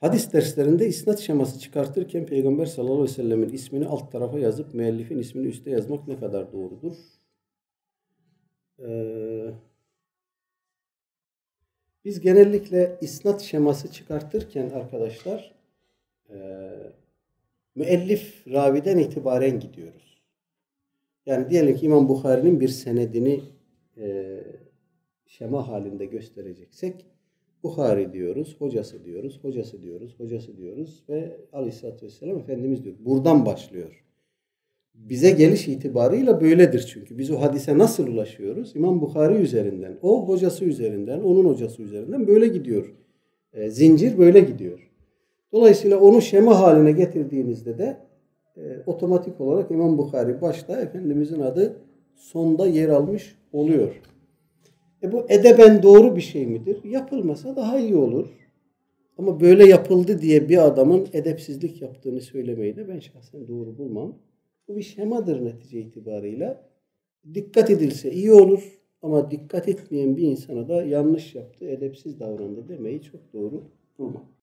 Hadis derslerinde isnat şeması çıkartırken Peygamber sallallahu aleyhi ve sellemin ismini alt tarafa yazıp müellifin ismini üste yazmak ne kadar doğrudur? Ee, biz genellikle isnat şeması çıkartırken arkadaşlar e, müellif raviden itibaren gidiyoruz. Yani diyelim ki İmam Bukhari'nin bir senedini e, şema halinde göstereceksek Bukhari diyoruz, hocası diyoruz, hocası diyoruz, hocası diyoruz ve aleyhissalatü vesselam Efendimiz diyor. Buradan başlıyor. Bize geliş itibarıyla böyledir çünkü. Biz o hadise nasıl ulaşıyoruz? İmam Bukhari üzerinden, o hocası üzerinden, onun hocası üzerinden böyle gidiyor. E, zincir böyle gidiyor. Dolayısıyla onu şema haline getirdiğinizde de e, otomatik olarak İmam Bukhari başta Efendimizin adı sonda yer almış oluyor. E bu edeben doğru bir şey midir? Yapılmasa daha iyi olur. Ama böyle yapıldı diye bir adamın edepsizlik yaptığını söylemeyi de ben şahsen doğru bulmam. Bu bir şemadır netice itibarıyla. Dikkat edilse iyi olur ama dikkat etmeyen bir insana da yanlış yaptı, edepsiz davrandı demeyi çok doğru bulmam.